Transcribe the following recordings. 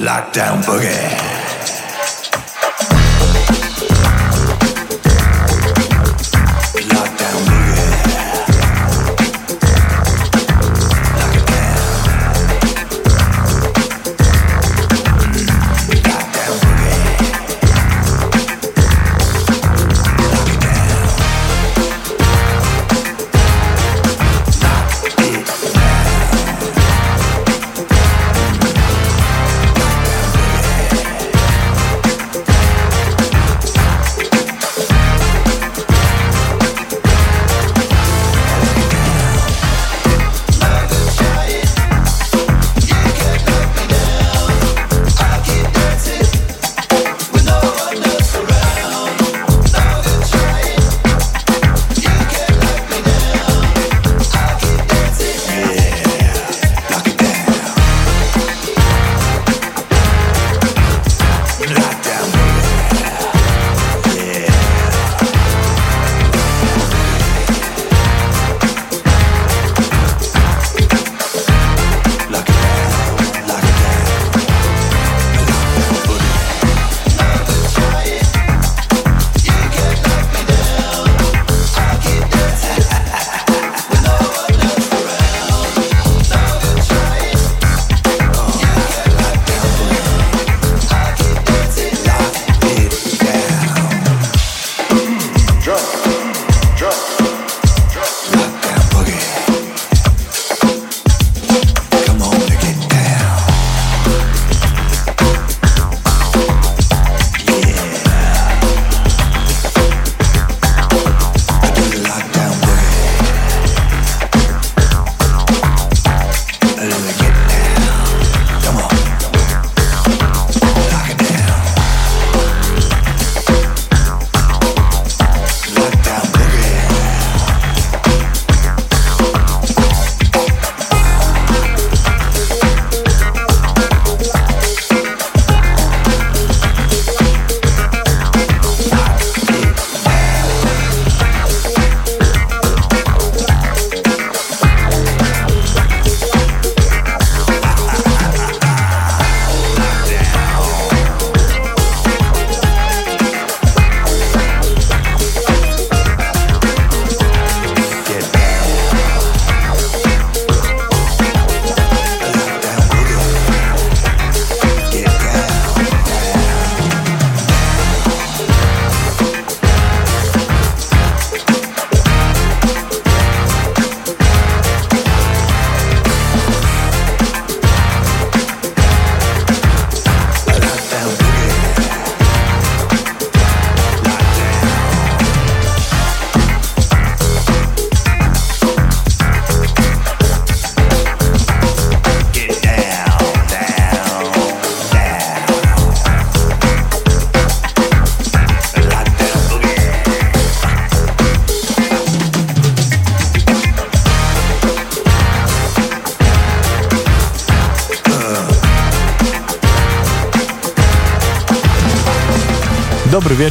Lockdown Boogie.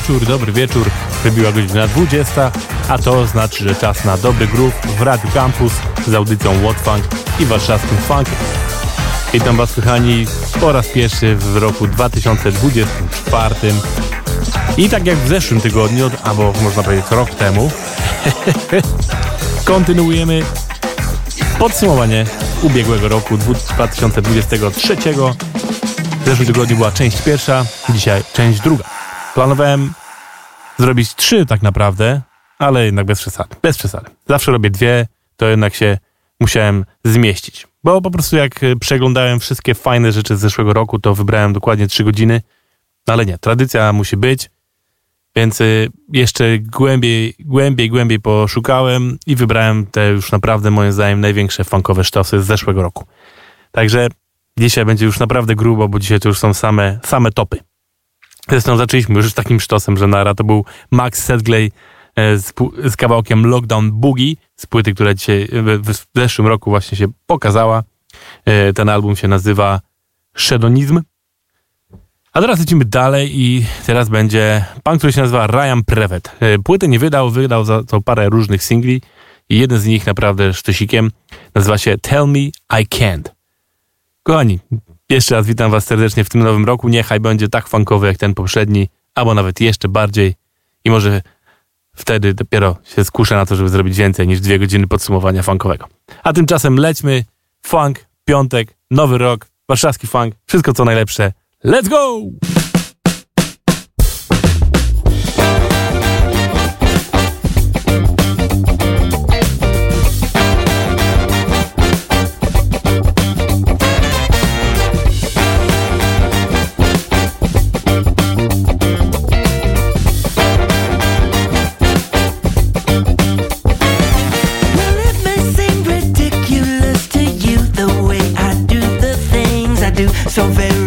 Wieczór, dobry wieczór. Wybiła godzina 20, a to znaczy, że czas na dobry groove w Radio Campus z audycją What Funk i warszawskim funkiem. Witam Was kochani po raz pierwszy w roku 2024. I tak jak w zeszłym tygodniu, albo można powiedzieć rok temu, kontynuujemy podsumowanie ubiegłego roku 2023. W zeszłym tygodniu była część pierwsza, dzisiaj część druga. Planowałem zrobić trzy tak naprawdę, ale jednak bez przesady. Bez przesady. Zawsze robię dwie, to jednak się musiałem zmieścić. Bo po prostu jak przeglądałem wszystkie fajne rzeczy z zeszłego roku, to wybrałem dokładnie trzy godziny. No ale nie, tradycja musi być. Więc y, jeszcze głębiej, głębiej, głębiej poszukałem i wybrałem te już naprawdę moim zdaniem największe funkowe sztosy z zeszłego roku. Także dzisiaj będzie już naprawdę grubo, bo dzisiaj to już są same, same topy. Zresztą zaczęliśmy już takim sztosem, że nara to był Max Sedgley e, z, z, kawałkiem Lockdown Boogie z płyty, która dzisiaj w, w zeszłym roku właśnie się pokazała. E, ten album się nazywa Shedonizm. A teraz lecimy dalej i teraz będzie pan, który się nazywa Ryan Prevet. E, płyty nie wydał, wydał za to parę różnych singli i jeden z nich naprawdę sztosikiem nazywa się Tell Me I Can't. Kochani, Jeszcze raz witam Was serdecznie w tym nowym roku. Niechaj będzie tak funkowy jak ten poprzedni, albo nawet jeszcze bardziej. I może wtedy dopiero się skuszę na to, żeby zrobić więcej niż dwie godziny podsumowania funkowego. A tymczasem lećmy. Funk, piątek, nowy rok, warszawski funk, wszystko co najlepsze. Let's go! So very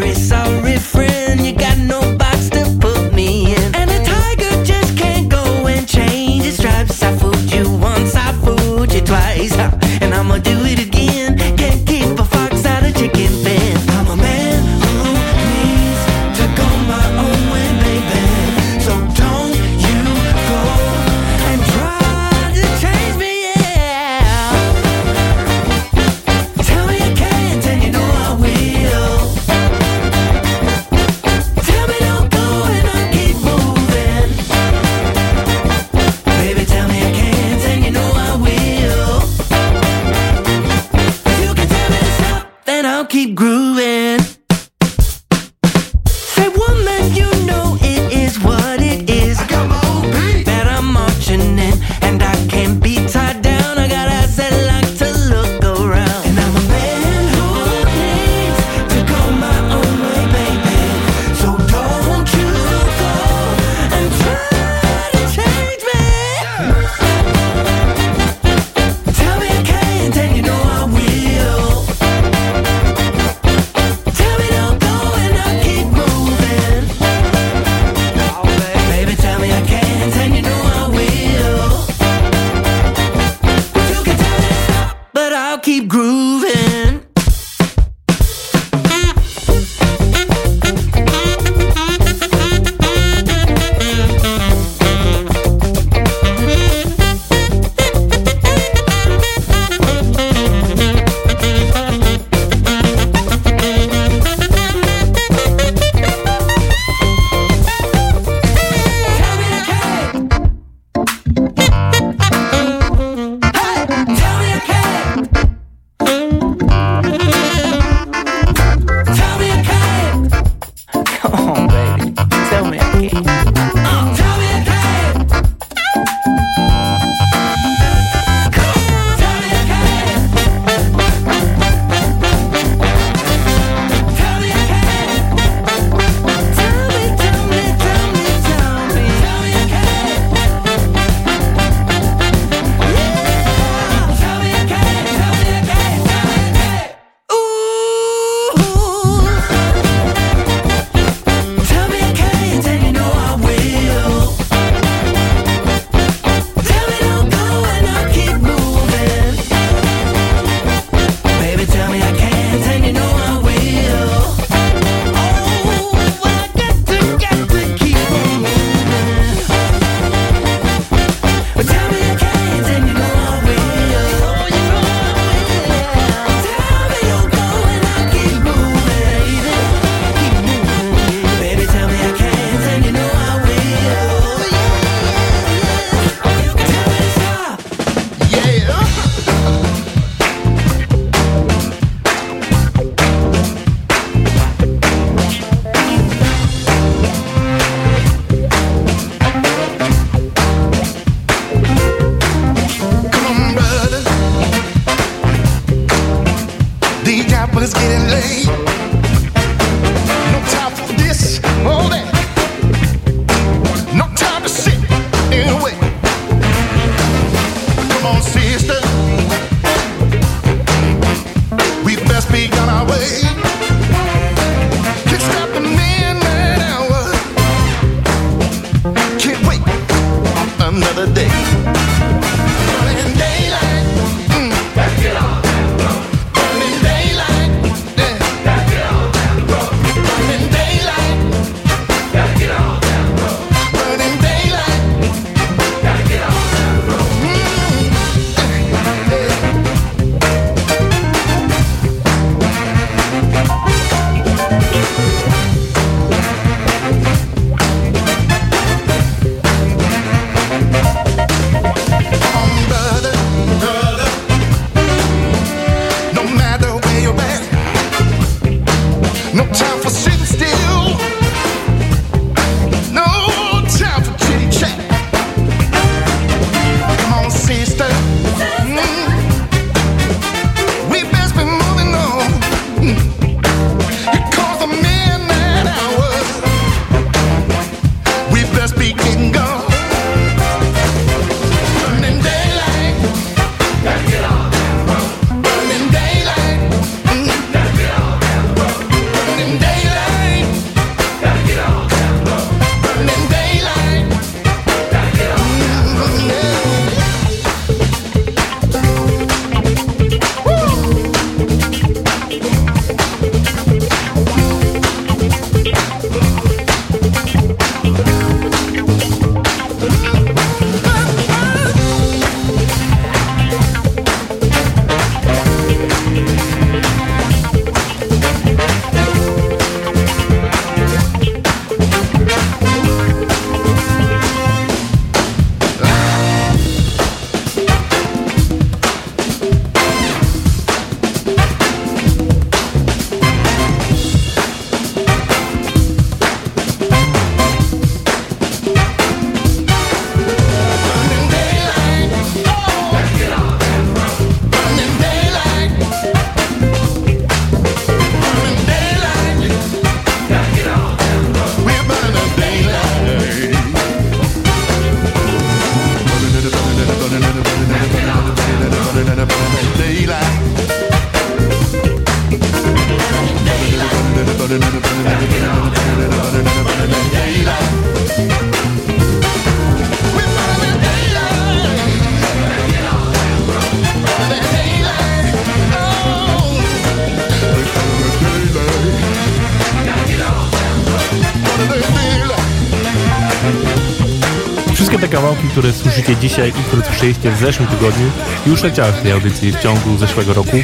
dzisiaj i które słyszeliście w zeszłym tygodniu, już leciały w tej audycji w ciągu zeszłego roku.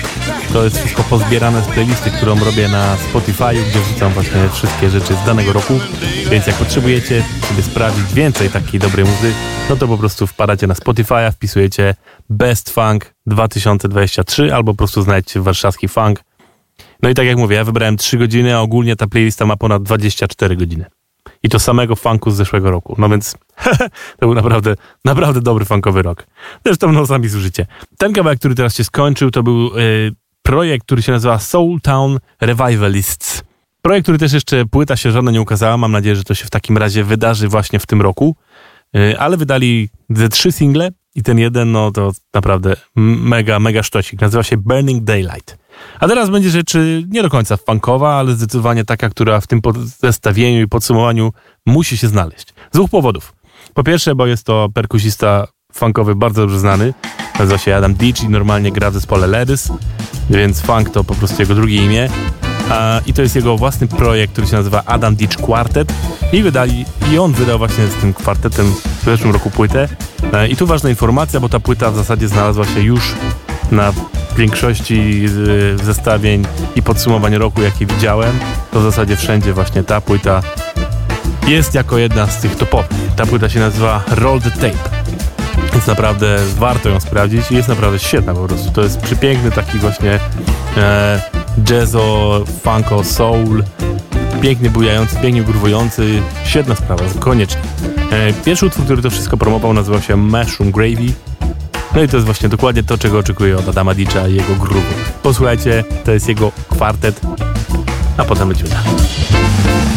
To jest wszystko pozbierane z playlisty, którą robię na Spotify, gdzie wrzucam właśnie wszystkie rzeczy z danego roku. Więc jak potrzebujecie sobie sprawdzić więcej takiej dobrej muzy, no to po prostu wpadacie na Spotify, wpisujecie Best Funk 2023 albo po prostu znajdźcie warszawski funk. No i tak jak mówię, ja wybrałem 3 godziny, a ogólnie ta playlista ma ponad 24 godziny. I to samego funku z zeszłego roku. No więc to był naprawdę, naprawdę dobry funkowy rok. Zresztą no sami zużycie. Ten kawałek, który teraz się skończył, to był y, projekt, który się nazywa Soul Town Revivalists. Projekt, który też jeszcze płyta się żadna nie ukazała. Mam nadzieję, że to się w takim razie wydarzy właśnie w tym roku. Y, ale wydali ze trzy single i ten jeden, no to naprawdę mega, mega sztosik. Nazywa się Burning Daylight. A teraz będzie rzeczy nie do końca funkowa, ale zdecydowanie taka, która w tym zestawieniu i podsumowaniu musi się znaleźć. Z dwóch powodów. Po pierwsze, bo jest to perkusista funkowy bardzo dobrze znany. Nazywa się Adam Deach i normalnie gra w zespole Ledys, więc funk to po prostu jego drugie imię. I to jest jego własny projekt, który się nazywa Adam Deach Quartet i wydali, i on wydał właśnie z tym kwartetem w zeszłym roku płytę. E, I tu ważna informacja, bo ta płyta w zasadzie znalazła się już na większości zestawień i podsumowań roku, jakie widziałem. To w zasadzie wszędzie właśnie ta płyta jest jako jedna z tych topowych. Ta płyta się nazywa Roll the Tape. Więc naprawdę warto ją sprawdzić i jest naprawdę świetna po prostu. To jest przepiękny taki właśnie e, jazzo, funko, soul, pięknie bujający, pięknie gruwujący. Świetna sprawa, koniecznie. E, pierwszy utwór, który to wszystko promował nazywał się Mushroom Gravy. No i to jest właśnie dokładnie to, czego oczekuję od Adama Dicza i jego grubu. Posłuchajcie, to jest jego kwartet, a potem lecimy dalej.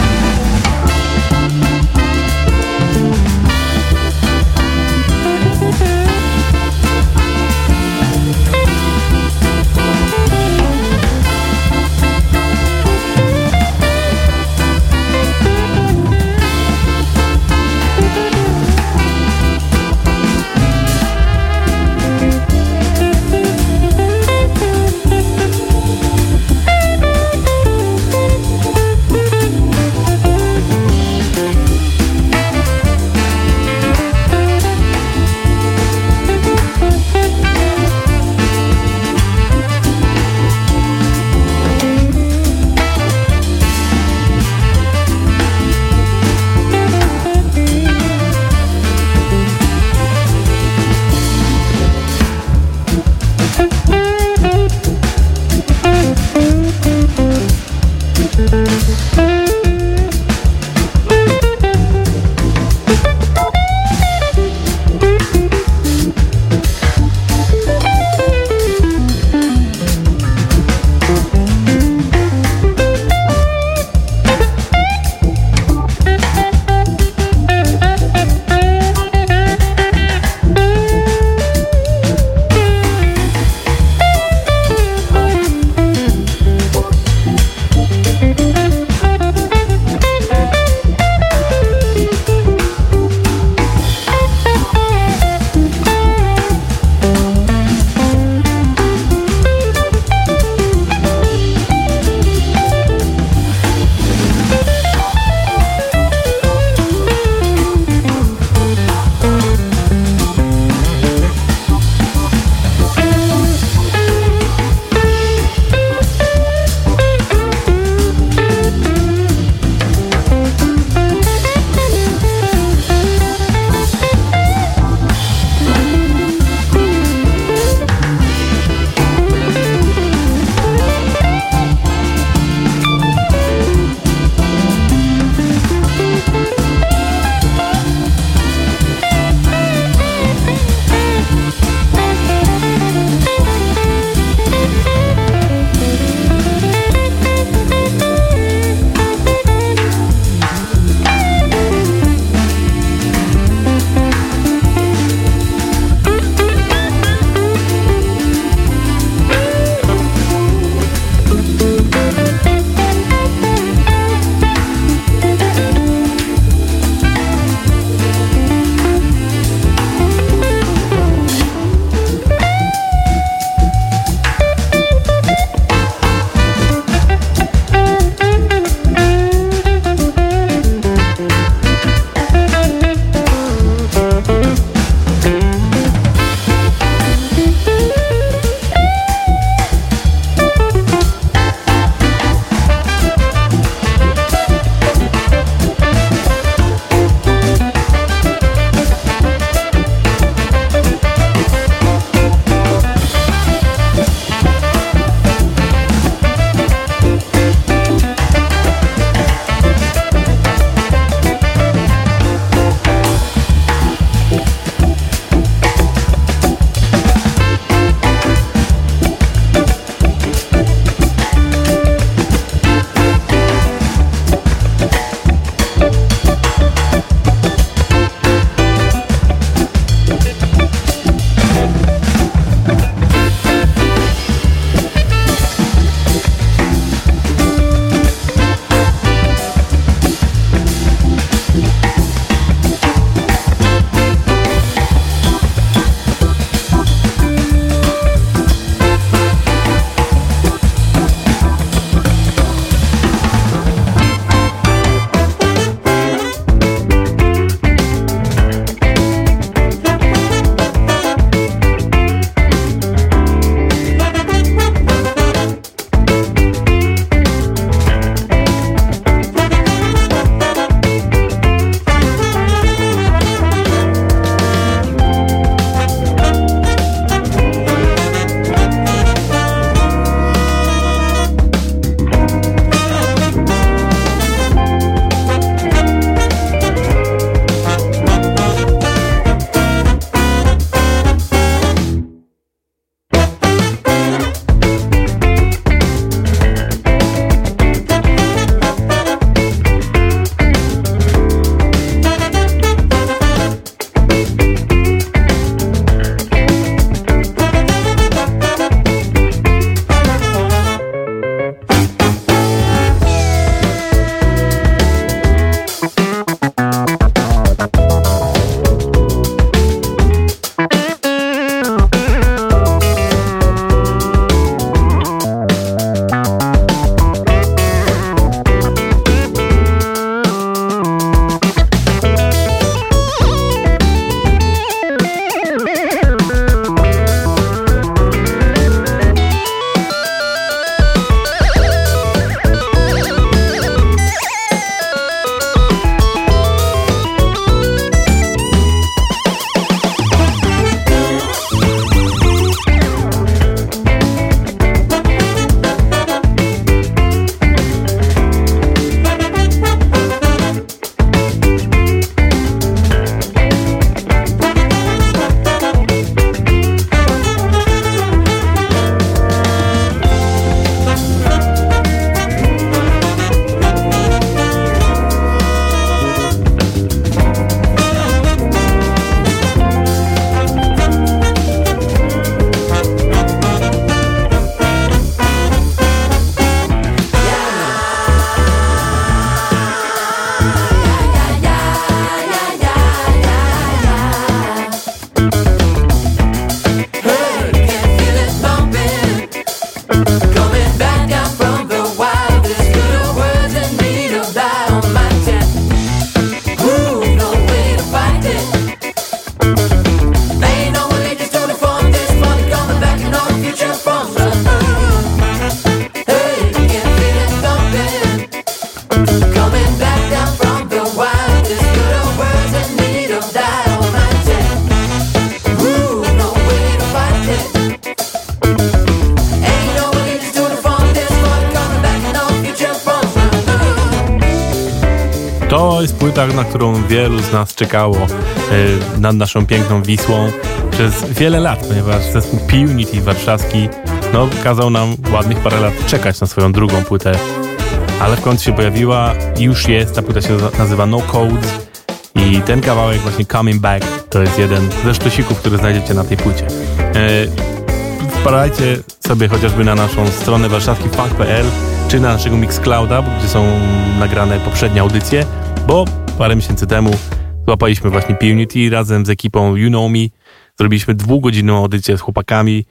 Na którą wielu z nas czekało yy, nad naszą piękną Wisłą przez wiele lat, ponieważ zespół P-Unity warszawski no, kazał nam ładnych parę lat czekać na swoją drugą płytę, ale w końcu się pojawiła i już jest. Ta płyta się nazywa No Codes i ten kawałek właśnie Coming Back to jest jeden ze sztosików, który znajdziecie na tej płycie. Yy, wpadajcie sobie chociażby na naszą stronę warszawskifunk.pl czy na naszego Mixclouda, gdzie są nagrane poprzednie audycje, bo parę miesięcy temu złapaliśmy właśnie P-Unity razem z ekipą You Know Me. Zrobiliśmy dwugodzinną audycję z chłopakami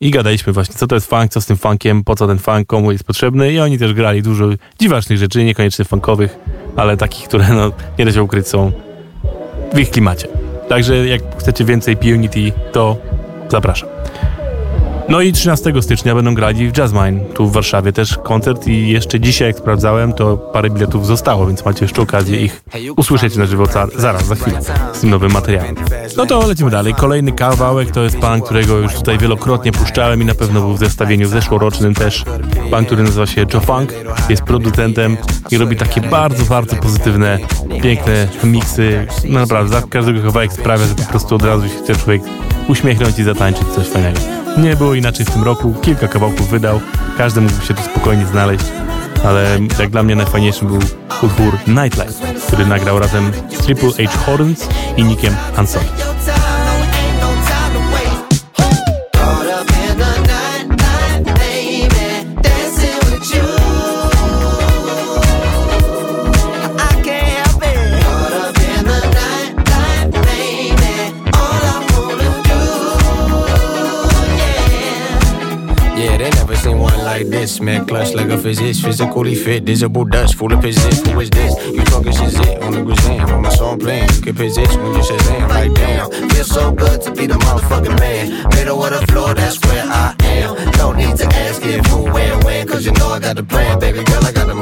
i gadaliśmy właśnie, co to jest funk, co z tym funkiem, po co ten funk, komu jest potrzebny i oni też grali dużo dziwacznych rzeczy, niekoniecznie funkowych, ale takich, które no, nie da się ukryć są w ich klimacie. Także jak chcecie więcej P-Unity, to zapraszam. No i 13 stycznia będą grali w Jazzmine, tu w Warszawie też koncert i jeszcze dzisiaj jak sprawdzałem, to parę biletów zostało, więc macie jeszcze okazję ich usłyszeć na żywo zaraz, za chwilę z tym nowym materiałem. No to lecimy dalej. Kolejny kawałek to jest pan, którego już tutaj wielokrotnie puszczałem i na pewno był w zestawieniu zeszłorocznym też. Pan, który nazywa się Joe Funk, jest producentem i robi takie bardzo, bardzo pozytywne, piękne miksy. No naprawdę, za każdego kawałek sprawia, że po prostu od razu się chce człowiek uśmiechnąć i zatańczyć coś fajnego. Nie było inaczej w tym roku, kilka kawałków wydał, każdy mógł się tu spokojnie znaleźć, ale jak dla mnie najfajniejszy był utwór Nightlife, który nagrał razem z Triple H Horns i Nickiem Hanson. This. Clutch like a physics, physically fit, visible dust, full of position. Who is this? You talking shit on the Grazam. On my song playing, you can position when you say damn, like damn. Feels so good to be the motherfucking man. Middle of the floor, that's where I am. No need to ask if, who, where, when, cause you know I got the plan, baby girl, I got the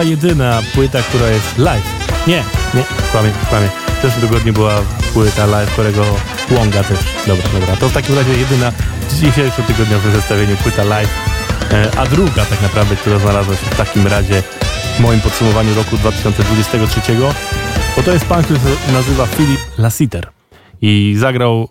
chyba jedyna płyta, która jest live. Nie, nie, kłamie, kłamie. W zeszłym tygodniu była płyta live którego Wonga też. Dobra, dobra. To w takim razie jedyna w dzisiejszym tygodniowym zestawieniu płyta live, e, a druga tak naprawdę, która znalazła się w takim razie w moim podsumowaniu roku 2023, bo to jest pan, który nazywa Philip Lassiter i zagrał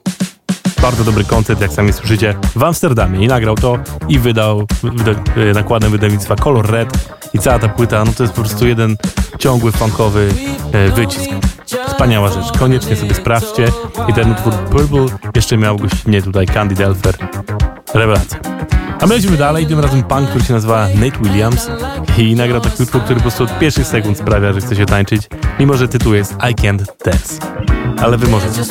bardzo dobry koncert, jak sami słyszycie, w Amsterdamie i nagrał to i wydał wyda, e, nakładem wydawnictwa Color Red i cała ta płyta, no to jest po prostu jeden ciągły, funkowy e, wycisk. Wspaniała rzecz, koniecznie sobie sprawdźcie i ten utwór Purple jeszcze miał gościnnie tutaj Candy Delfer. Rewelacja. A my lecimy dalej, tym razem pan, który się nazywa Nate Williams i nagrał taki utwór, który po prostu od pierwszych sekund sprawia, że chce się tańczyć, mimo że tytuł jest I Can't Dance. Ale wy możecie.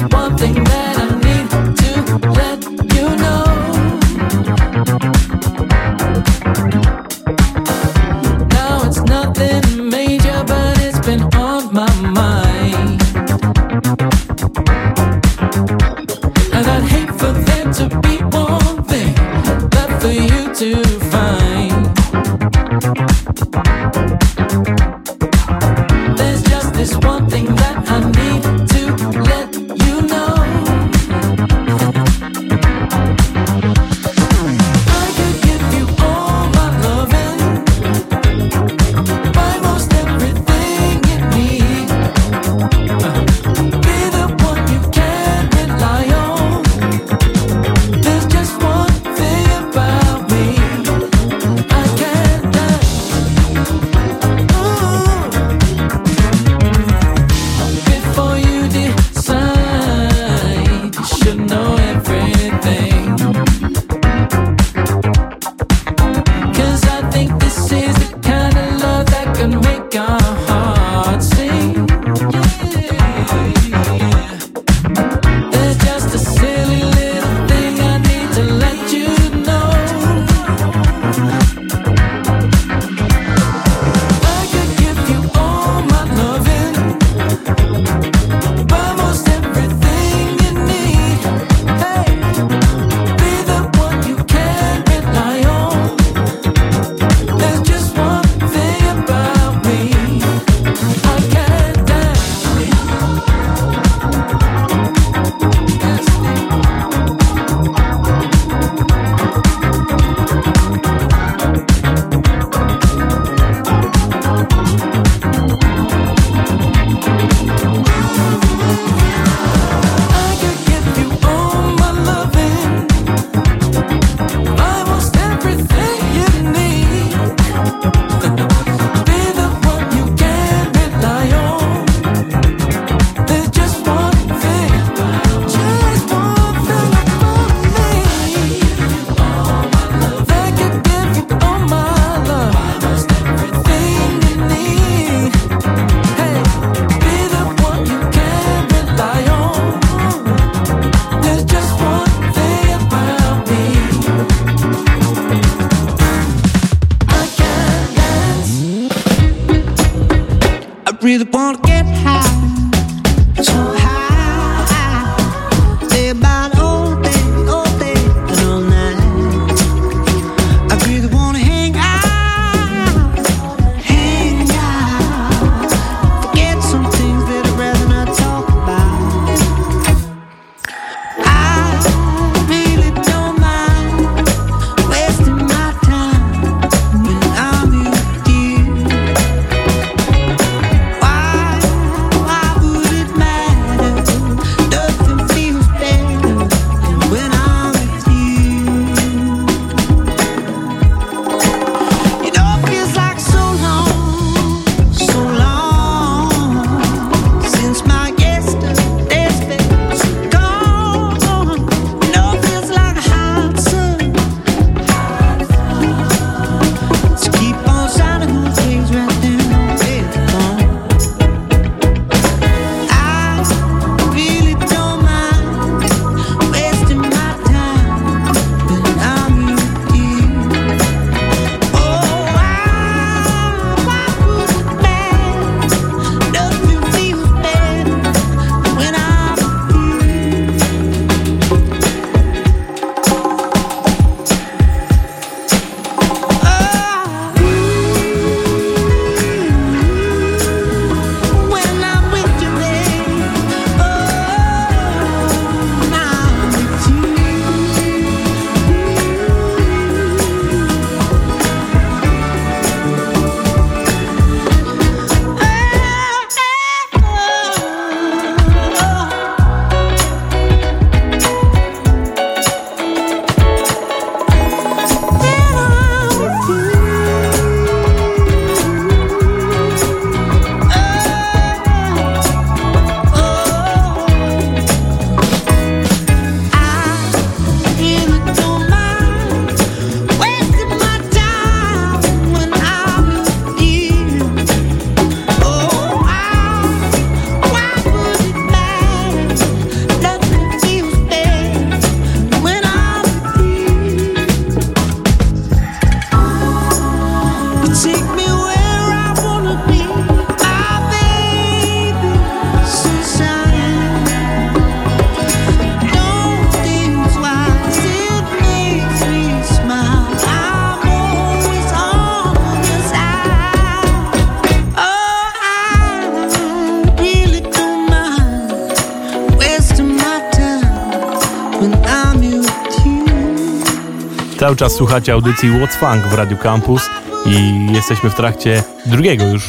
Cały czas słuchacie audycji What's Funk w Radio Campus i jesteśmy w trakcie drugiego już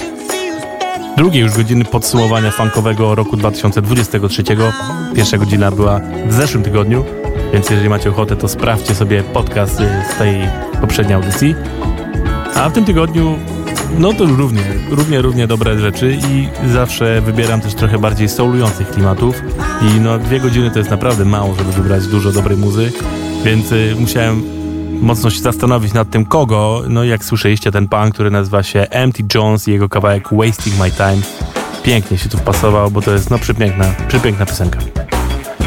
drugiej już godziny podsumowania funkowego roku 2023. Pierwsza godzina była w zeszłym tygodniu, więc jeżeli macie ochotę, to sprawdźcie sobie podcast z tej poprzedniej audycji. A w tym tygodniu, no to równie, równie, równie dobre rzeczy i zawsze wybieram też trochę bardziej soulujących klimatów i no dwie godziny to jest naprawdę mało, żeby wybrać dużo dobrej muzy, więc y, musiałem mocno się zastanowić nad tym, kogo. No jak słyszeliście, ten pan, który nazywa się Empty Jones i jego kawałek Wasting My Time. Pięknie się tu wpasował, bo to jest no przepiękna, przepiękna piosenka.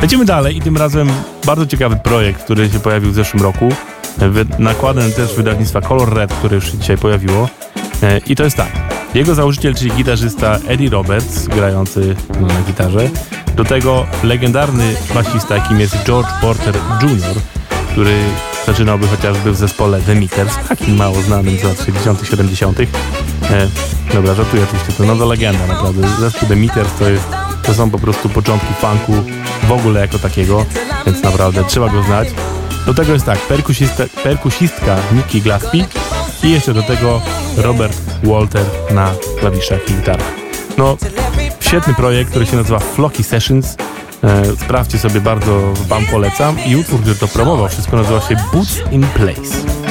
Lecimy dalej i tym razem bardzo ciekawy projekt, który się pojawił w zeszłym roku. Nakładem też wydawnictwa Color Red, które już się dzisiaj pojawiło. E, I to jest tak. Jego założyciel, czyli gitarzysta Eddie Roberts, grający na gitarze. Do tego legendarny basista, jakim jest George Porter Jr., który Zaczynałby chociażby w zespole The Meters, takim mało znanym z lat 60 70 e, Dobra, żartuję oczywiście, to nowa legenda naprawdę. Zespół The Meters to, jest, to są po prostu początki funku w ogóle jako takiego, więc naprawdę trzeba go znać. Do tego jest tak, perkusistka Nikki Gillespie i jeszcze do tego Robert Walter na klawiszach i gitarach. No, świetny projekt, który się nazywa Flocky Sessions sprawdźcie sobie, bardzo Wam polecam. I utwór, który to promował, wszystko nazywa się Boots in Place.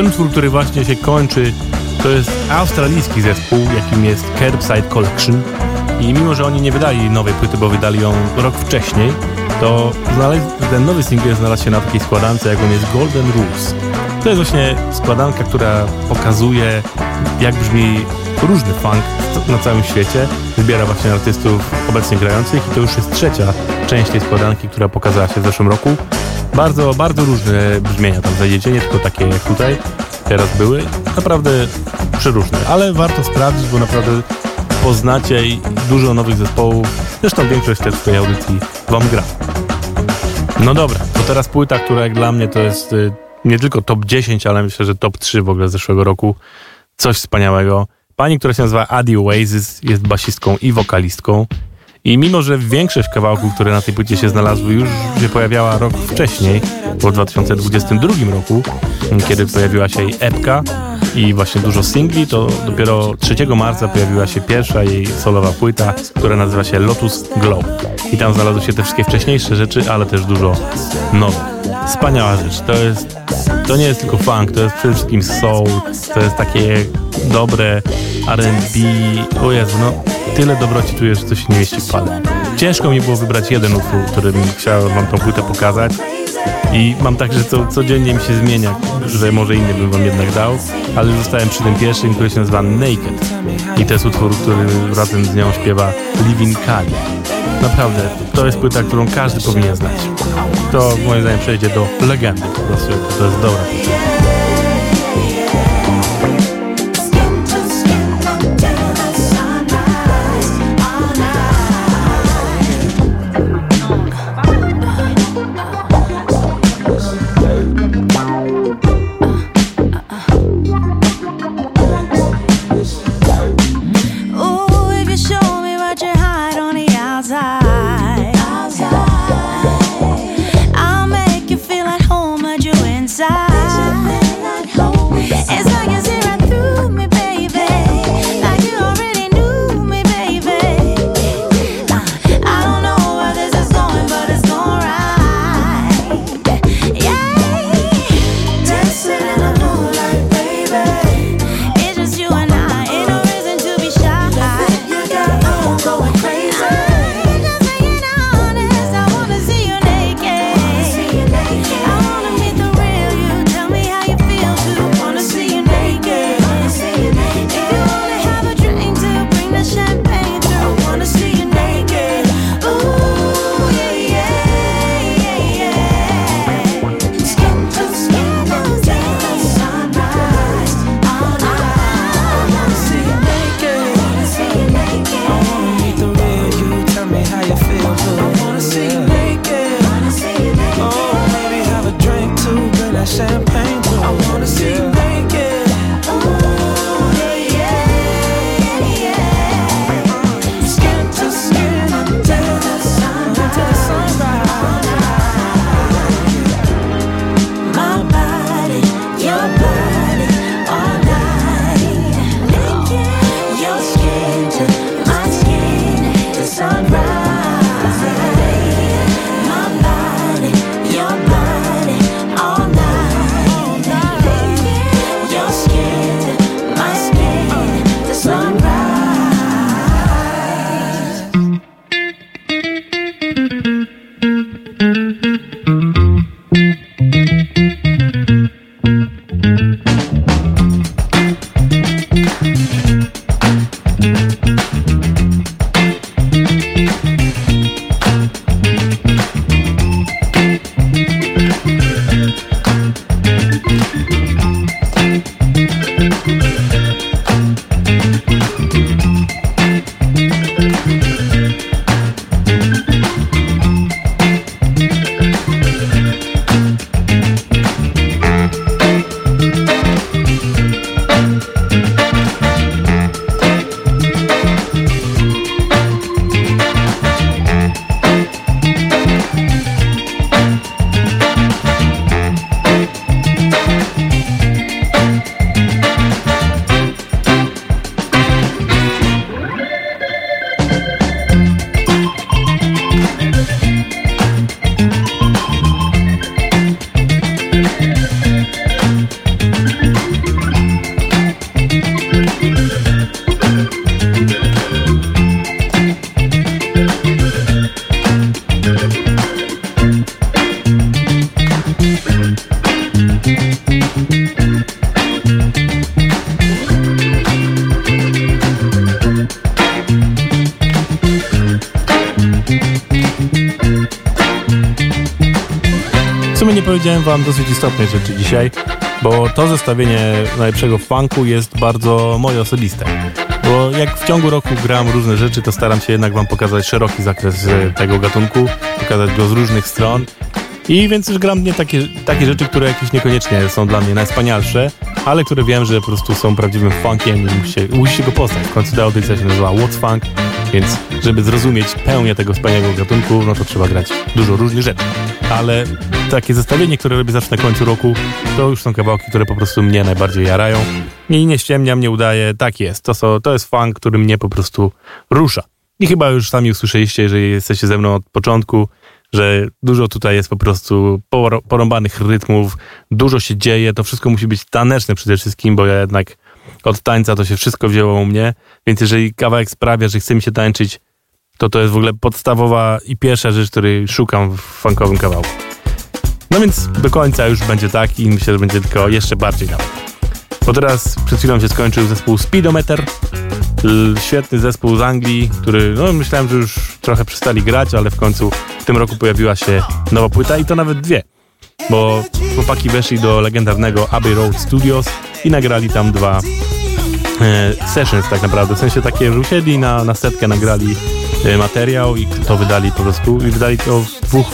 Ten utwór, który właśnie się kończy, to jest australijski zespół, jakim jest Curbside Collection. I mimo, że oni nie wydali nowej płyty, bo wydali ją rok wcześniej, to ten nowy singiel znalazł się na takiej składance, jaką jest Golden Rules. To jest właśnie składanka, która pokazuje, jak brzmi różny funk na całym świecie. Wybiera właśnie artystów obecnie grających i to już jest trzecia część tej składanki, która pokazała się w zeszłym roku. Bardzo, bardzo różne brzmienia tam znajdziecie, nie tylko takie jak tutaj teraz były. Naprawdę przeróżne, ale warto sprawdzić, bo naprawdę poznacie dużo nowych zespołów. Zresztą większość też w tej audycji wam gra. No dobra, to teraz płyta, która jak dla mnie to jest y, nie tylko top 10, ale myślę, że top 3 w ogóle zeszłego roku. Coś wspaniałego. Pani, która się nazywa Adi Oasis, jest basistką i wokalistką. I mimo, że większość kawałków, które na tej płycie się znalazły, już się pojawiała rok wcześniej, w 2022 roku, kiedy pojawiła się jej epka i właśnie dużo singli, to dopiero 3 marca pojawiła się pierwsza jej solowa płyta, która nazywa się Lotus Glow. I tam znalazły się te wszystkie wcześniejsze rzeczy, ale też dużo nowych. Wspaniała rzecz. To jest, to nie jest tylko funk, to jest przede wszystkim soul, to jest takie dobre R&B. O Jezu, no tyle dobroci tu jest, że to się nie mieści w. Ciężko mi było wybrać jeden utwór, którym chciałem wam tą płytę pokazać. I mam tak, że co, codziennie mi się zmienia, że może inny bym wam jednak dał, ale zostałem przy tym pierwszym, który się nazywa Naked. I to jest utwór, który razem z nią śpiewa Living Kali. Naprawdę, to jest płyta, którą każdy powinien znać. To moim zdaniem przejdzie do legendy po prostu, to jest dobra płyta. Istotnej rzeczy dzisiaj, bo to zestawienie najlepszego funku jest bardzo moje osobiste. Bo jak w ciągu roku gram różne rzeczy, to staram się jednak wam pokazać szeroki zakres e, tego gatunku, pokazać go z różnych stron. I więc już gram nie takie, takie rzeczy, które jakieś niekoniecznie są dla mnie najwspanialsze, ale które wiem, że po prostu są prawdziwym funkiem i musicie, musicie go poznać. W końcu ta audycja się nazywa What's Funk, więc żeby zrozumieć pełnię tego wspaniałego gatunku, no to trzeba grać dużo różnych rzeczy. Ale takie zestawienie, które robię zawsze na końcu roku, to już są kawałki, które po prostu mnie najbardziej jarają. I nie ściemniam, nie udaję, tak jest. To, to jest funk, który mnie po prostu rusza. I chyba już sami usłyszeliście, jeżeli jesteście ze mną od początku, że dużo tutaj jest po prostu porąbanych rytmów, dużo się dzieje, to wszystko musi być taneczne przede wszystkim, bo ja jednak od tańca to się wszystko wzięło u mnie, więc jeżeli kawałek sprawia, że chce mi się tańczyć, to to jest w ogóle podstawowa i pierwsza rzecz, której szukam w funkowym kawałku. No więc do końca już będzie tak i myślę, że będzie tylko jeszcze bardziej nawet. Bo teraz przed chwilą się skończył zespół Speedometer, świetny zespół z Anglii, który no myślałem, że już trochę przestali grać, ale w końcu w tym roku pojawiła się nowa płyta i to nawet dwie. Bo chłopaki weszli do legendarnego Abbey Road Studios i nagrali tam dwa e, sessions tak naprawdę. W sensie takie, że usiedli na, na setkę, nagrali e, materiał i to wydali po prostu i wydali to w dwóch,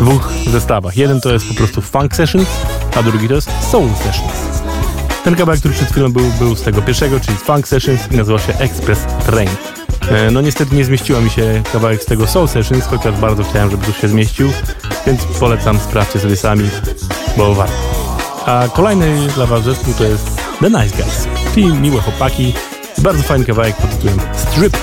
dwóch zestawach. Jeden to jest po prostu Funk Sessions, a drugi to jest Soul Sessions. Ten kawałek, który przed chwilą był, był z tego pierwszego, czyli z Funk Sessions i nazywał się Express Train. E, no niestety nie zmieściła mi się kawałek z tego Soul Sessions, chociaż bardzo chciałem, żeby tu się zmieścił, więc polecam, sprawdźcie sobie sami, bo warto. A kolejny dla was zespół to jest The Nice Guys, czyli miłe chłopaki, bardzo fajny kawałek pod tytułem Strip.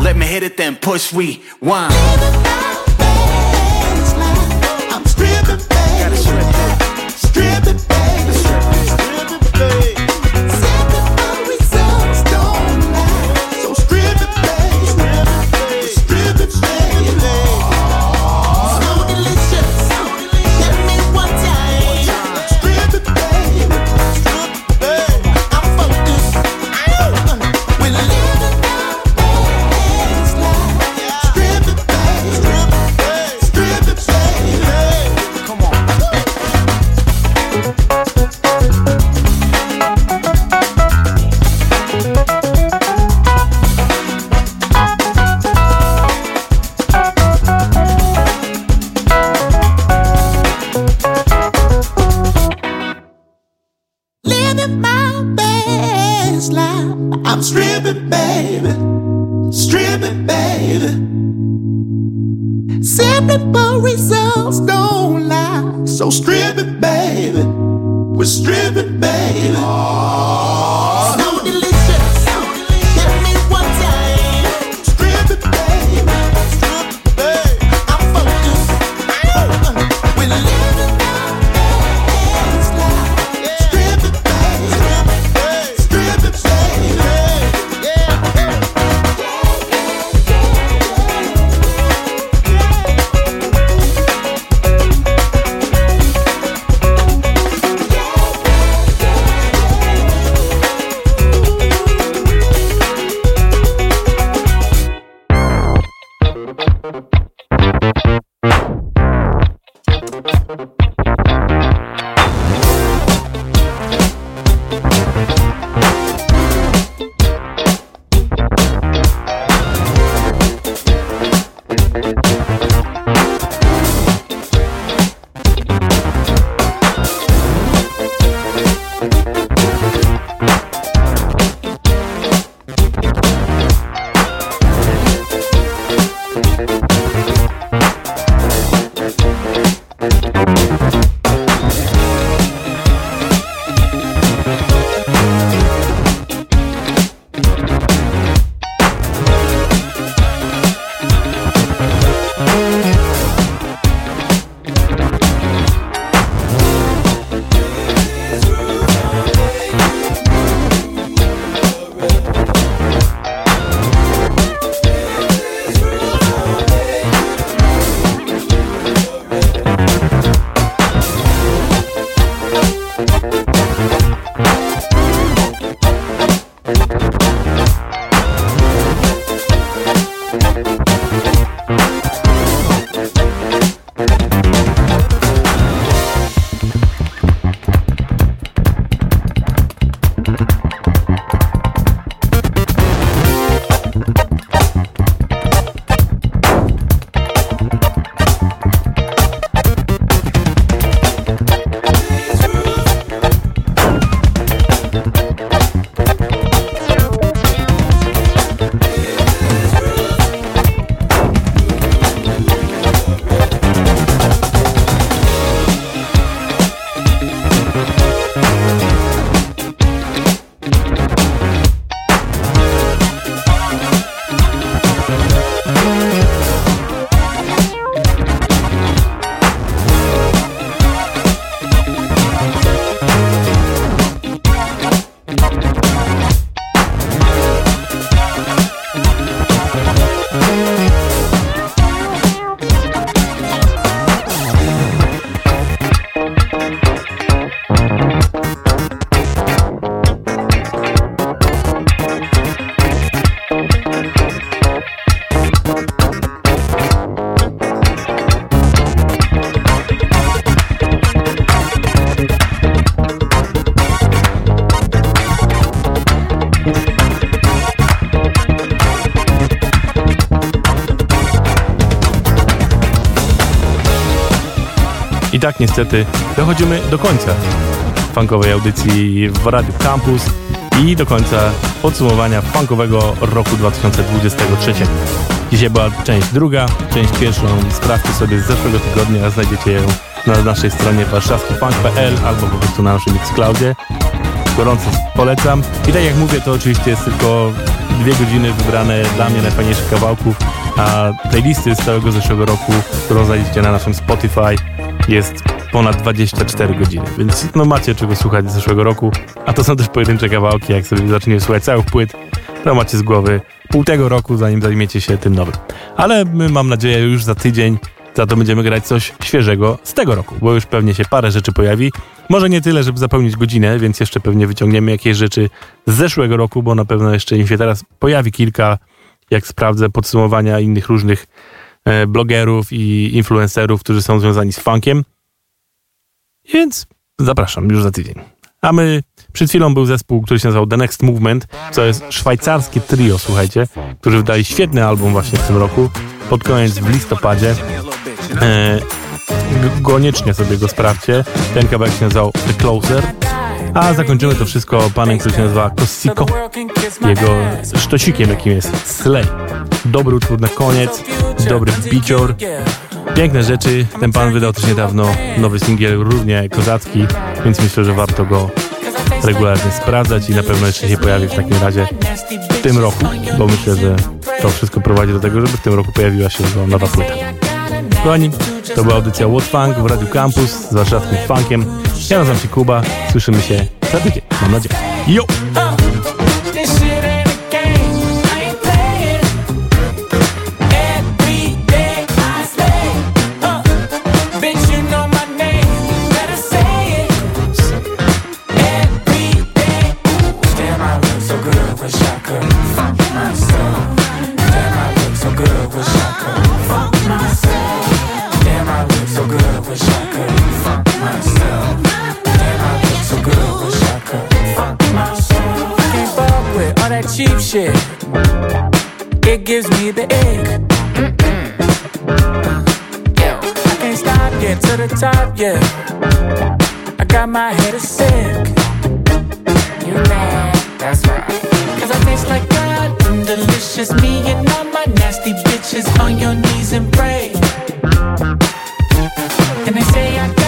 Let me hit it, then push rewind. Tak niestety dochodzimy do końca funkowej audycji w Radiu Campus i do końca podsumowania funkowego roku 2023. Dzisiaj była część druga, część pierwszą sprawdźcie sobie z zeszłego tygodnia, znajdziecie ją na naszej stronie warszawskifunk.pl albo po prostu na naszym Xcloudzie. Gorąco polecam. I tak jak mówię, to oczywiście jest tylko dwie godziny wybrane dla mnie najfajniejszych kawałków, a playlisty z całego zeszłego roku, którą znajdziecie na naszym Spotify, jest ponad 24 godziny, więc no macie czego słuchać z zeszłego roku, a to są też pojedyncze kawałki, jak sobie zaczniecie słuchać całych płyt, to macie z głowy pół tego roku, zanim zajmiecie się tym nowym. Ale my, mam nadzieję, już za tydzień za to będziemy grać coś świeżego z tego roku, bo już pewnie się parę rzeczy pojawi. Może nie tyle, żeby zapełnić godzinę, więc jeszcze pewnie wyciągniemy jakieś rzeczy z zeszłego roku, bo na pewno jeszcze im się teraz pojawi kilka, jak sprawdzę, podsumowania innych różnych blogerów i influencerów, którzy są związani z funkiem. Więc zapraszam już za tydzień. A my, przed chwilą był zespół, który się nazywał The Next Movement, co jest szwajcarskie trio, słuchajcie, którzy wydali świetny album właśnie w tym roku, pod koniec w listopadzie. E, koniecznie sobie go sprawdźcie. Ten kawałek się nazywał The Closer. A zakończymy to wszystko panem, który się nazywa Kossiko. Jego sztosikiem, jakim jest Slay. Dobry utwór na koniec, dobry bicior. Piękne rzeczy. Ten pan wydał też niedawno nowy singiel, równie kozacki, więc myślę, że warto go regularnie sprawdzać i na pewno jeszcze się pojawi w takim razie w tym roku, bo myślę, że to wszystko prowadzi do tego, żeby w tym roku pojawiła się nowa płyta. Kochani, to była audycja What Funk w Radio Campus z warszawskim funkiem. Ja nazywam się Kuba, słyszymy się za tydzień, mam nadzieję. Yo! Shit. It gives me the ick. I can't stop, get to the top, yeah. I got my head sick. You mad? That's right. Cause I taste like God and delicious. Me and all my nasty bitches on your knees and pray. And they say I